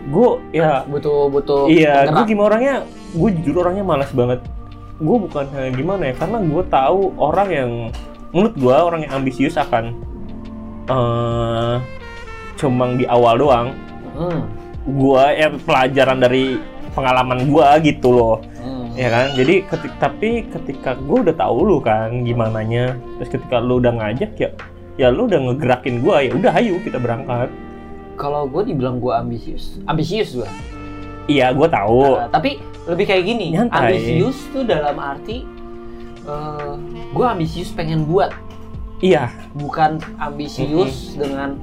gue ya Butuh butuh iya gue penggerak. gimana orangnya gue jujur orangnya malas banget. Gue bukan eh, gimana ya karena gue tahu orang yang menurut gue orang yang ambisius akan eh cuma di awal doang. Hmm, Gue ya pelajaran dari pengalaman gue gitu loh. hmm. ya kan jadi ketik tapi ketika gue udah tahu lu kan gimana nya terus ketika lu udah ngajak ya ya lu udah ngegerakin gue ya udah ayo kita berangkat Kalau gue dibilang gue ambisius, ambisius gue. iya gue tahu Nah, tapi lebih kayak gini, Nyantai. ambisius tuh dalam arti gue ambisius pengen buat, iya bukan ambisius dengan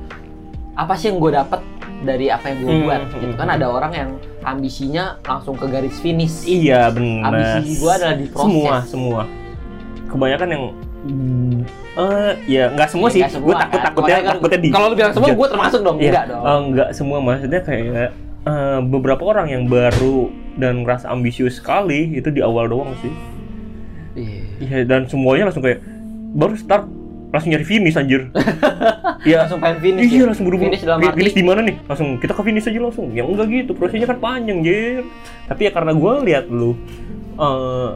apa sih yang gue dapat dari apa yang gue Hmm, buat. hmm, Gitu kan hmm. ada orang yang ambisinya langsung ke garis finish. iya benar Ambisi gue adalah di proses. semua semua kebanyakan yang eh ya nggak semua Ya, sih gue takut kan. takutnya kan takutnya di Kalau lu bilang semua, gue termasuk dong. Iya, Enggak dong. eh, nggak semua maksudnya kayak eh, beberapa orang yang baru dan ngerasa ambisius sekali itu di awal doang sih Iya. Iya dan semuanya langsung kayak baru start langsung nyari finish anjir. Iya Langsung pengen finish. Iya ya? langsung buru-buru Finish dalam arti Finish di mana nih? Langsung kita ke finish aja langsung. Ya enggak gitu, prosesnya kan panjang, Jir. Tapi ya karena gua lihat lu eh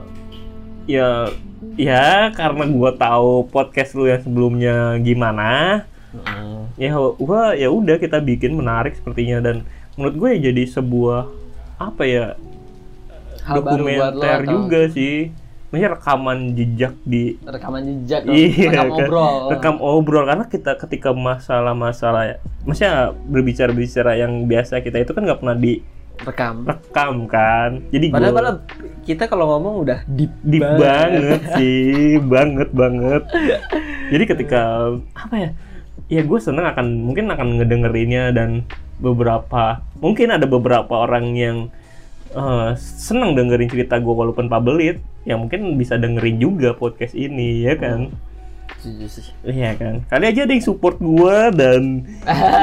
ya ya karena gua tahu podcast lu yang sebelumnya gimana Mm. ya gua ya udah kita bikin menarik sepertinya dan menurut gue ya jadi sebuah apa ya Hal baru buat lo dokumenter atau juga sih maksudnya rekaman jejak di rekaman jejak, Iya, rekam kan. obrol. rekam obrol karena kita ketika masalah-masalah maksudnya berbicara-bicara yang biasa kita itu kan nggak pernah direkam rekam. kan jadi Padahal, gua- padahal kita kalau ngomong udah deep, deep banget sih banget banget jadi ketika apa ya ya gue seneng akan mungkin akan ngedengerinnya dan beberapa mungkin ada beberapa orang yang eh, seneng dengerin cerita gue walaupun pabelit ya mungkin bisa dengerin juga podcast ini ya kan sih. Iya kan, kali aja ada yang support gue dan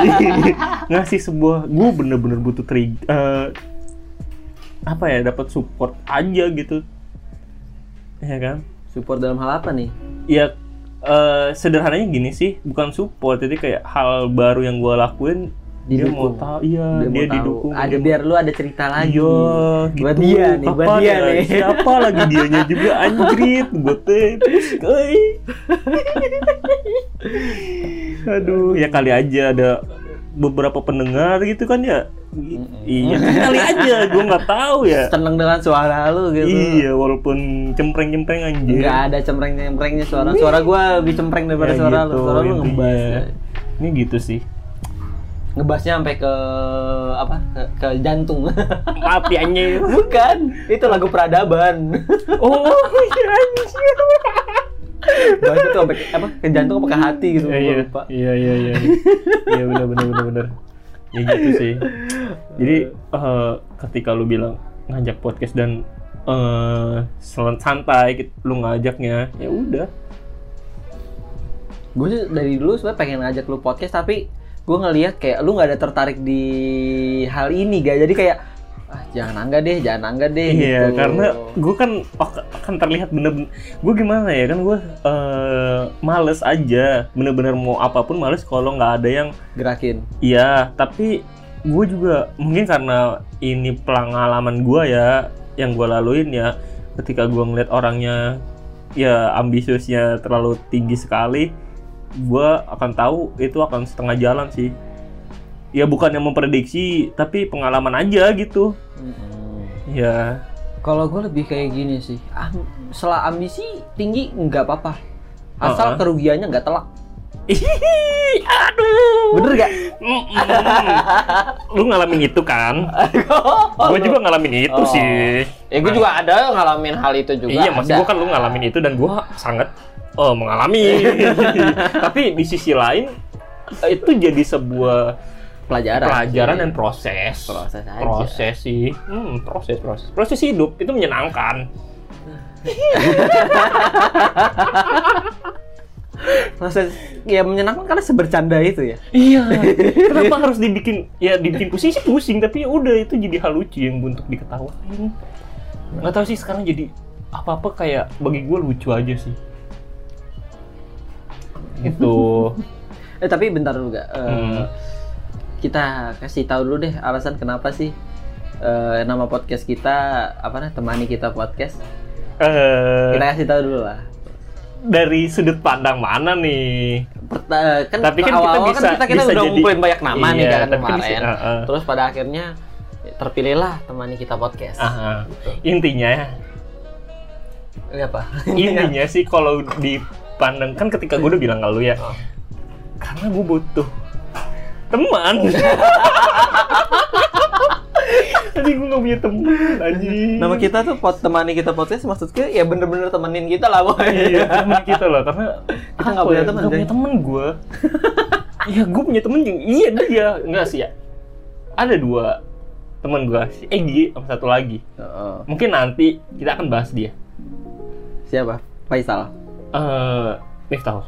ngasih sebuah gue bener-bener butuh trig eh, apa ya dapat support aja gitu, ya kan? Support dalam hal apa nih? Ya eh, sederhananya gini sih, bukan support, jadi kayak hal baru yang gue lakuin dia mau Didukung. tahu, iya Dia, dia, mau tahu. didukung, Ada biar lu ada cerita lagi. Iya, Buat gitu. dia nih, buat Kapan dia nih. Siapa lagi dianya juga anjrit, gue teh. Euy. Aduh, ya kali aja ada beberapa pendengar gitu kan ya. Iya, kali aja, gue nggak tahu ya. Seneng dengan suara lu gitu. Iya, walaupun cempreng-cempreng anjir. Enggak ada cempreng-cemprengnya suara. Suara gua lebih cempreng daripada Ya suara gitu, lu. Suara lu ngebas. ya. Ini gitu sih. Ngebasnya sampai ke apa? Ke, ke jantung. Mati anjir. Bukan, itu lagu peradaban. Oh, iya anjir. Bahas itu sampai ke, apa? Ke jantung apa ke hati gitu, Iya, iya, lupa. iya, iya, iya. Iya benar, benar, benar, benar. Ya gitu sih. Jadi eh, ketika lu bilang ngajak podcast dan sel- santai, gitu, lu ngajaknya, ya udah. Gue sih dari dulu sebenarnya pengen ngajak lu podcast tapi gue ngelihat kayak lu nggak ada tertarik di hal ini gak jadi kayak ah jangan angga deh jangan angga deh Iya, gitu. karena gue kan akan terlihat bener-bener gue gimana ya kan gue eh males aja, bener-bener mau apa pun males kalau nggak ada yang gerakin. Iya, tapi gue juga mungkin karena ini pengalaman gue ya yang gue laluin ya ketika gue ngeliat orangnya ya ambisiusnya terlalu tinggi sekali gue akan tahu itu akan setengah jalan sih ya bukan yang memprediksi tapi pengalaman aja gitu ya Kalau gue lebih kayak gini sih, Am- setelah ambisi tinggi nggak apa-apa, asal Uh-uh. kerugiannya nggak telak. Ih, aduh Bener gak? Mm-mm. lu ngalamin itu kan gue juga ngalamin itu Oh. sih Ya gue juga ada ngalamin hal itu juga. iya, maksud gue kan lu ngalamin itu dan gue sangat oh, mengalami. Tapi di sisi lain itu jadi sebuah pelajaran. pelajaran sih. dan proses. Proses aja. Proses sih. Hmm, proses, proses. Proses hidup itu menyenangkan. proses ya menyenangkan karena sebercanda itu ya. Iya. Kenapa harus dibikin ya dibikin pusing sih pusing, tapi ya udah itu jadi hal lucu yang untuk diketawain. Nggak tahu sih sekarang jadi apa-apa kayak bagi gue lucu aja sih. Itu. Eh tapi bentar dulu gak? Eh, Hmm. Kita kasih tahu dulu deh alasan kenapa sih eh, nama podcast kita apa nih temani kita podcast. eh Kita kasih tahu dulu lah. dari sudut pandang mana nih? Perta- kan Tapi kan kita awal-awal bisa- kan kita, kita bisa udah jadi- ngumpulin banyak nama nih Iya, kan tapi kemarin. bisa- uh, uh. Terus pada akhirnya terpilihlah temani kita podcast. Aha. Intinya, Ini apa? intinya sih kalau dipandang kan ketika gue udah bilang ke lu ya, Oh. karena gue butuh teman. Tadi gue gak punya teman anjing. Nama kita tuh pot temani kita podcast maksudnya ya bener-bener temenin kita lah boy. Iya, teman kita loh karena Kita nggak apa punya ya, teman, nggak punya Jay. teman gue. Iya, gue punya temen yang iya dia enggak sih ya. Ada dua teman gue, si Egi sama satu lagi. Heeh. Mungkin nanti kita akan bahas dia. Siapa? Faisal. Eh, Miftah.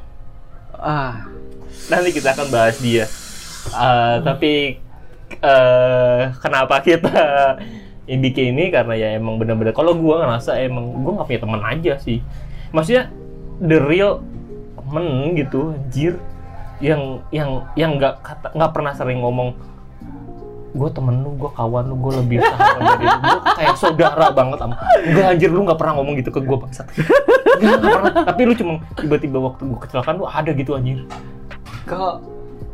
Ah, Nanti kita akan bahas dia. Eh, tapi eh kenapa kita bikin ini karena ya emang bener-bener kalau gua ngerasa emang gua nggak punya teman aja sih. Maksudnya the real temen gitu anjir yang yang yang nggak nggak pernah sering ngomong gue temen lu, gue kawan lu, gue lebih sahabat dari lu, gue kayak saudara banget sama. Enggak anjir lu nggak pernah ngomong gitu ke gue. Enggak pernah. Tapi lu cuma tiba-tiba waktu gue kecelakaan lu ada gitu anjir. Kalau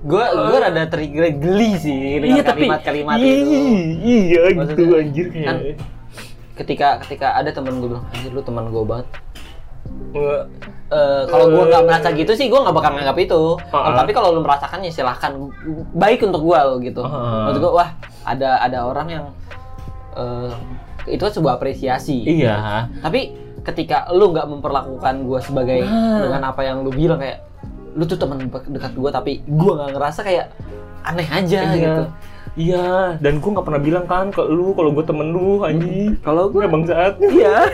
gue gue rada tergeli sih dengan kalimat-kalimat iya, itu. Iya gitu Maksudnya, anjir kayak. kan Ketika ketika ada temen gue bilang anjir lu teman gue banget. Eh, kalau gue nggak merasa gitu sih gue nggak bakal nganggap itu. Ah. Tapi kalau lu merasakannya silahkan baik untuk gue lo gitu. Ah. Menurut gue wah ada ada orang yang eh, itu kan sebuah apresiasi. Iya. Tapi ketika lu nggak memperlakukan gue sebagai Nah. dengan apa yang lu bilang kayak lu tuh teman dekat gue tapi gue nggak ngerasa kayak aneh aja Iya. gitu. Iya, dan gue nggak pernah bilang kan ke lu kalau gue temen lu anjing. Kalau gue Gue bangsat. iya.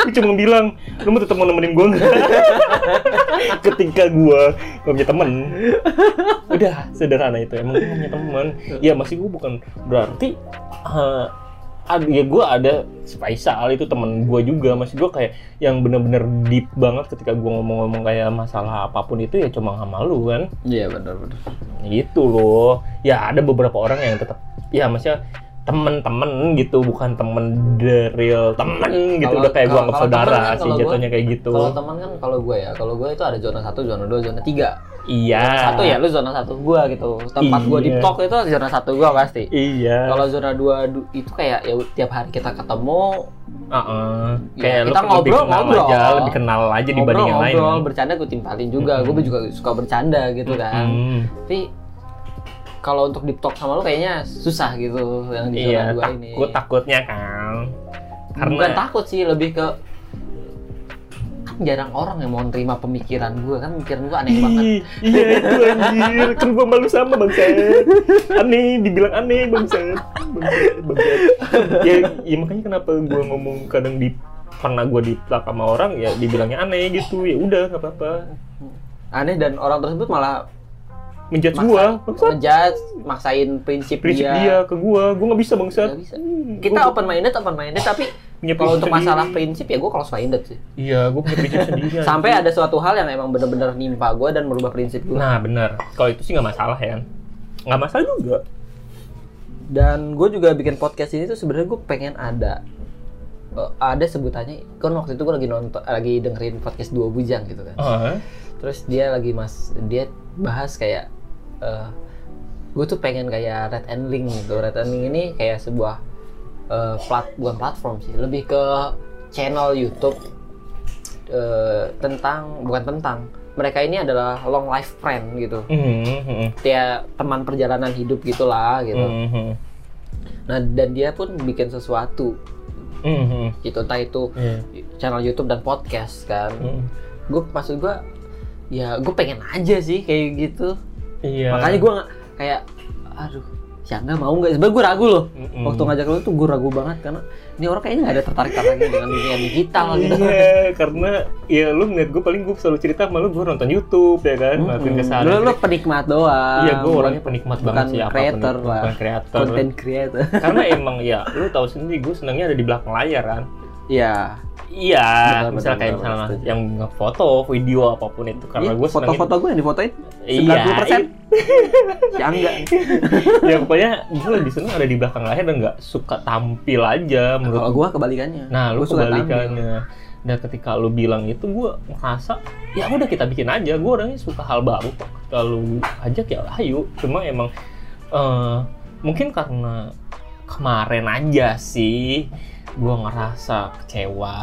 Gue cuma bilang, lu mau tetap mau nemenin gue nggak? Ketika gue gak punya temen, udah sederhana itu. Emang gue punya temen. Ya masih gue bukan berarti ada ya gue ada Faisal itu temen gue juga masih gue kayak yang bener-bener deep banget ketika gue ngomong-ngomong kayak masalah apa pun itu ya cuma sama lu kan Iya benar benar. gitu loh ya ada beberapa orang yang tetap ya maksudnya temen-temen gitu bukan temen the real temen gitu Kalau- udah kayak gua anggap saudara temen kan sih gua- jatuhnya kayak gitu Kalau teman kan kalau gue ya, kalau gue itu ada zona 1, zona 2, zona 3. iya Satu ya lu zona 1 gue gitu. Tempat gue di Iya. talk itu zona 1 gue pasti. iya Kalau zona 2 du- itu kayak ya tiap hari kita ketemu, Heeh. Ya, kayak lu kita lebih ngobrol, kenal ngobrol. aja lebih kenal aja dibanding yang lain ngobrol, bercanda gue timpalin juga. Gue Mm-mm. juga suka bercanda gitu kan. Hmm. Tapi kalau untuk deep talk sama lu kayaknya susah gitu yang di iya 2 ini. takut takutnya kan karena Bukan takut sih, lebih ke kan jarang orang yang mau terima pemikiran gue kan pemikiran gue aneh banget. Iya itu anjir. Kan gua malu sama bangsat. Aneh dibilang aneh bangsat. Bangsat ya, ya makanya kenapa gua ngomong kadang di pernah gua di sama orang ya dibilangnya aneh gitu. Ya udah nggak apa-apa. Aneh dan orang tersebut malah menjudge gua ngejudge, maksain prinsip, prinsip dia. dia ke gua. Gua nggak bisa bangsat. Nggak bisa. Hmm, Kita gua open minded, open minded tapi kalau untuk sendiri. masalah prinsip ya gue close minded sih. iya gua punya prinsip sendiri Sampai ada suatu hal yang emang bener-bener nimpa gue dan merubah prinsip gue. nah benar kalau itu sih nggak masalah ya nggak masalah juga. Dan gue juga bikin podcast ini tuh sebenarnya gue pengen ada eh, ada sebutannya. Kan waktu itu gue lagi nonton lagi dengerin podcast dua bujang gitu kan. Ah, terus dia lagi mas dia bahas kayak gue tuh pengen kayak red and link gitu. Red and link ini kayak sebuah eh, plat bukan platform sih. Lebih ke channel YouTube eh, tentang bukan tentang. Mereka ini adalah long life friend gitu. Mhm, mhm, dia teman perjalanan hidup gitulah gitu. Mhm, nah dan dia pun bikin sesuatu. Mhm, gitu entah itu iya, channel YouTube dan podcast kan. Mhm. gue maksud gue ya gue pengen aja sih kayak gitu Iya. makanya gue nggak kayak aduh ya nggak mau nggak sebenarnya gue ragu loh Mm-mm. waktu ngajak lu tuh gue ragu banget karena ini orang kayaknya nggak ada tertarik tertariknya dengan dunia digital gitu Iya, karena ya lu ngeliat gue paling gue selalu cerita sama lu gue nonton YouTube ya kan, ngelakuin Mm-mm. kesalahan. lu lu penikmat doang Iya, gue orangnya penikmat bukan banget sih creator itu, lah bukan kreator. content creator Karena emang ya, lu tahu sendiri gue senangnya ada di belakang layar kan. iya Iya, Benar, misalnya benar, kayak misalnya yang ngefoto, video apa pun itu karena Iya, gue senangnya foto-foto gue yang difotoin Iya, 90% si Angga ya pokoknya gue lebih seneng ada di belakang layar dan nggak suka tampil aja menurut kalau gue kebalikannya Nah, lu Gua kebalikannya. Dan ketika lu bilang itu, gue ngerasa ya udah kita bikin aja. Gue orangnya suka hal baru. kok. Kalau ajak ya ayo. Cuma emang eh, mungkin karena kemarin aja sih gue ngerasa kecewa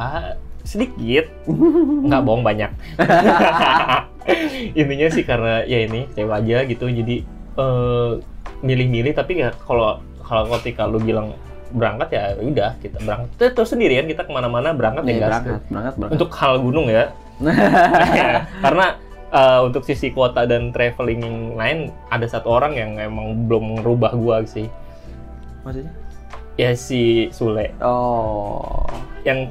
sedikit. Nggak bohong banyak. Intinya sih karena ya ini kecewa aja gitu. Jadi eh, milih-milih tapi ya kalau kalau ketika lu bilang berangkat ya udah kita berangkat. Terus, terus sendirian kita ke mana-mana berangkat ya gas berangkat berangkat berangkat. Untuk hal gunung ya. Karena eh, untuk sisi kuota dan traveling lain ada satu orang yang emang belum merubah gua sih. Maksudnya ya si Sule oh yang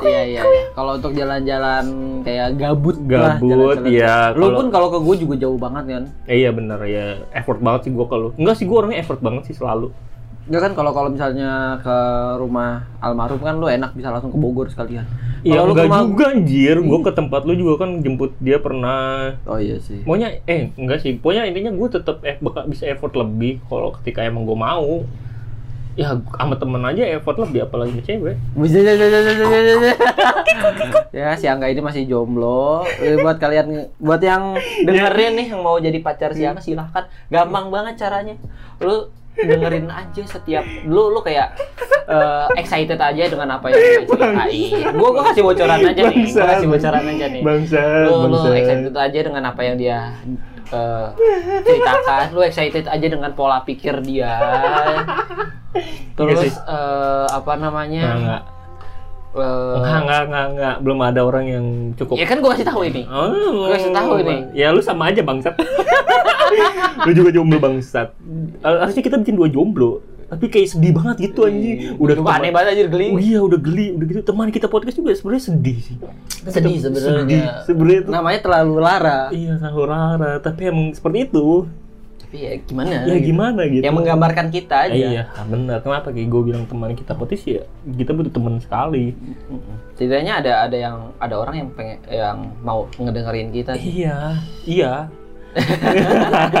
Iya iya. iya. Kalau untuk jalan-jalan kayak gabut, lah, gabut jalan-jalan. ya Lu pun kalau ke gue juga jauh banget kan. Eh, iya bener ya effort banget sih gua kalau enggak sih gua orangnya effort banget sih selalu Enggak kan kalau kalau misalnya ke rumah almarhum kan lu enak bisa langsung ke Bogor sekalian. Iya enggak rumah- juga anjir, gua ke tempat lu juga kan jemput dia pernah. Oh iya sih. Pokoknya eh enggak sih, pokoknya intinya gue tetap eh bisa effort lebih kalau ketika emang gue mau. Ya sama temen aja effort lebih apalagi sama cewek. ya si Angga ini masih jomblo. Eh, buat kalian buat yang dengerin nih yang mau jadi pacar si Angga silahkan. Gampang banget caranya. Lu dengerin aja setiap lu lu kayak eh, excited aja dengan apa yang dia ceritain. Gua gua kasih bocoran aja nih. Gua kasih bocoran aja nih. Bangsa, Lu lu bangsa. excited aja dengan apa yang dia eh, ceritakan. Lu excited aja dengan pola pikir dia. Terus eh, apa namanya? Enggak, enggak. eh, Enggak, enggak, enggak, enggak. Belum ada orang yang cukup Ya kan gua kasih tahu ini. Oh, Gua kasih tahu ini. Ya lu sama aja bangsat. lu juga jomblo bangsat. Eh, Harusnya kita bikin dua jomblo. Tapi kayak sedih banget gitu anjing. Udah Udah aneh banget aja geli. Oh iya udah geli, udah gitu teman kita podcast juga sebenarnya sedih sih. Sedih sebenarnya. Sebenarnya tuh. Namanya terlalu lara. Iya selalu rara, tapi emang seperti itu. Tapi ya gimana? Ya gimana gitu. Yang menggambarkan kita aja. Iya, benar. Kenapa kayak gue bilang teman kita podcast ya, kita butuh teman sekali. Setidaknya ada ada yang ada orang yang pengen yang mau ngedengerin kita. Iya, iya.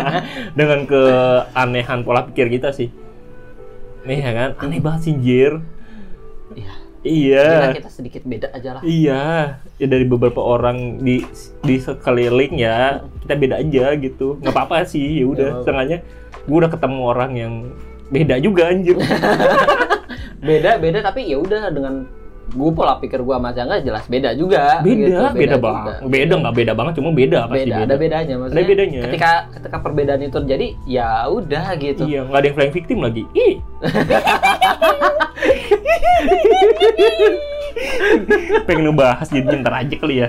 Dengan keanehan pola pikir kita sih. Nih ya kan, aneh banget sih Jir. Iya. Iya. Gila, kita sedikit beda aja lah. Iya, ya dari beberapa orang di di sekeliling ya kita beda aja gitu. nggak apa-apa sih, ya udah. Setengahnya gue udah ketemu orang yang beda juga anjir. Beda beda tapi ya udah dengan gue pola pikir gue sama Jangga jelas beda juga. beda, gitu, beda, juga. banget. Beda nggak beda banget, cuma beda pasti Beda, beda. ada bedanya maksudnya. Ada bedanya. Ketika ketika perbedaan itu terjadi, ya udah gitu. Iya, nggak ada yang flying victim lagi. Ih. Pengen ngebahas jadi ntar aja kali ya.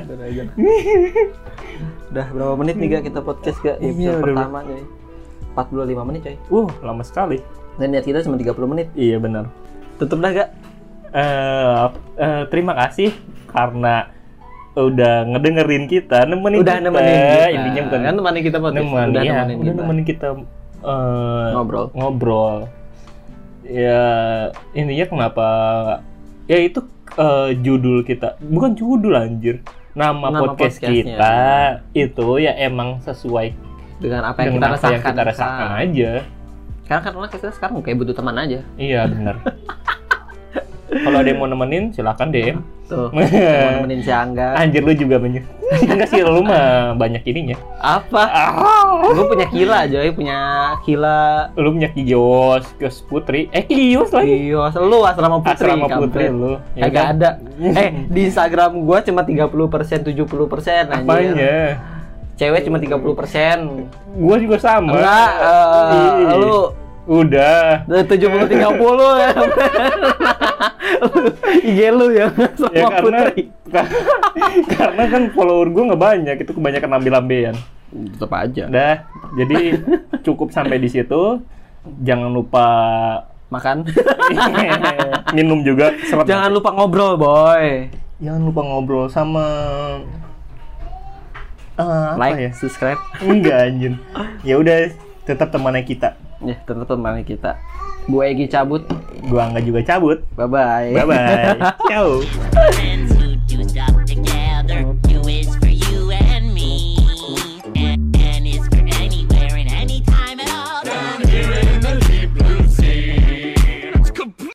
Udah berapa menit nih gak kita podcast gak Iya, episode udah pertama coy 45 menit coy Uh, lama sekali. Dan niat kita cuma 30 menit Iya benar. Tutup dah gak? Eh eh, terima kasih karena udah ngedengerin kita, nemenin Udah kita. nemenin kita Intinya bukan Kan nemenin kita podcast nemenin, Udah ya, nemenin udah kita nemenin kita eh, Ngobrol. Ngobrol. Ya intinya kenapa? Ya itu eh, judul kita, bukan judul anjir. Nama, Nama podcast kita itu ya emang sesuai Dengan apa yang dengan kita apa rasakan yang kita rasakan aja. Sekarang kan orang kita sekarang kayak butuh teman aja Iya benar. Kalau ada yang mau nemenin silahkan DM. Tuh Mau nemenin si Angga Anjir lu juga banyak. Enggak sih lu mah banyak ininya. Apa? Gue punya kila Joy Punya kila Lu punya Kios, Kios Putri. Eh Kios lagi. Kios Lu asrama putri Asrama Putri lu. Ya Kagak kan? ada Eh di Instagram gue cuma 30% 70% anjir Apanya? Cewek cuma 30% Gua juga sama. Enggak, Ih, lu udah. tujuh puluh tiga puluh ya. IG lu ya sama Ya karena Putri. karena kan follower gua nggak banyak, itu kebanyakan ambil-ambean. Tetap aja. Dah, jadi cukup sampai di situ. Jangan lupa Makan. minum juga serat. Jangan lupa ngobrol, boy. Jangan lupa ngobrol sama Eh, apa like, ya? subscribe. Enggak anjir. Ya udah tetap temannya kita. Ya, tetap teman kita. Gue Egi cabut. Gua nggak juga cabut. Bye bye. Bye bye. Ciao.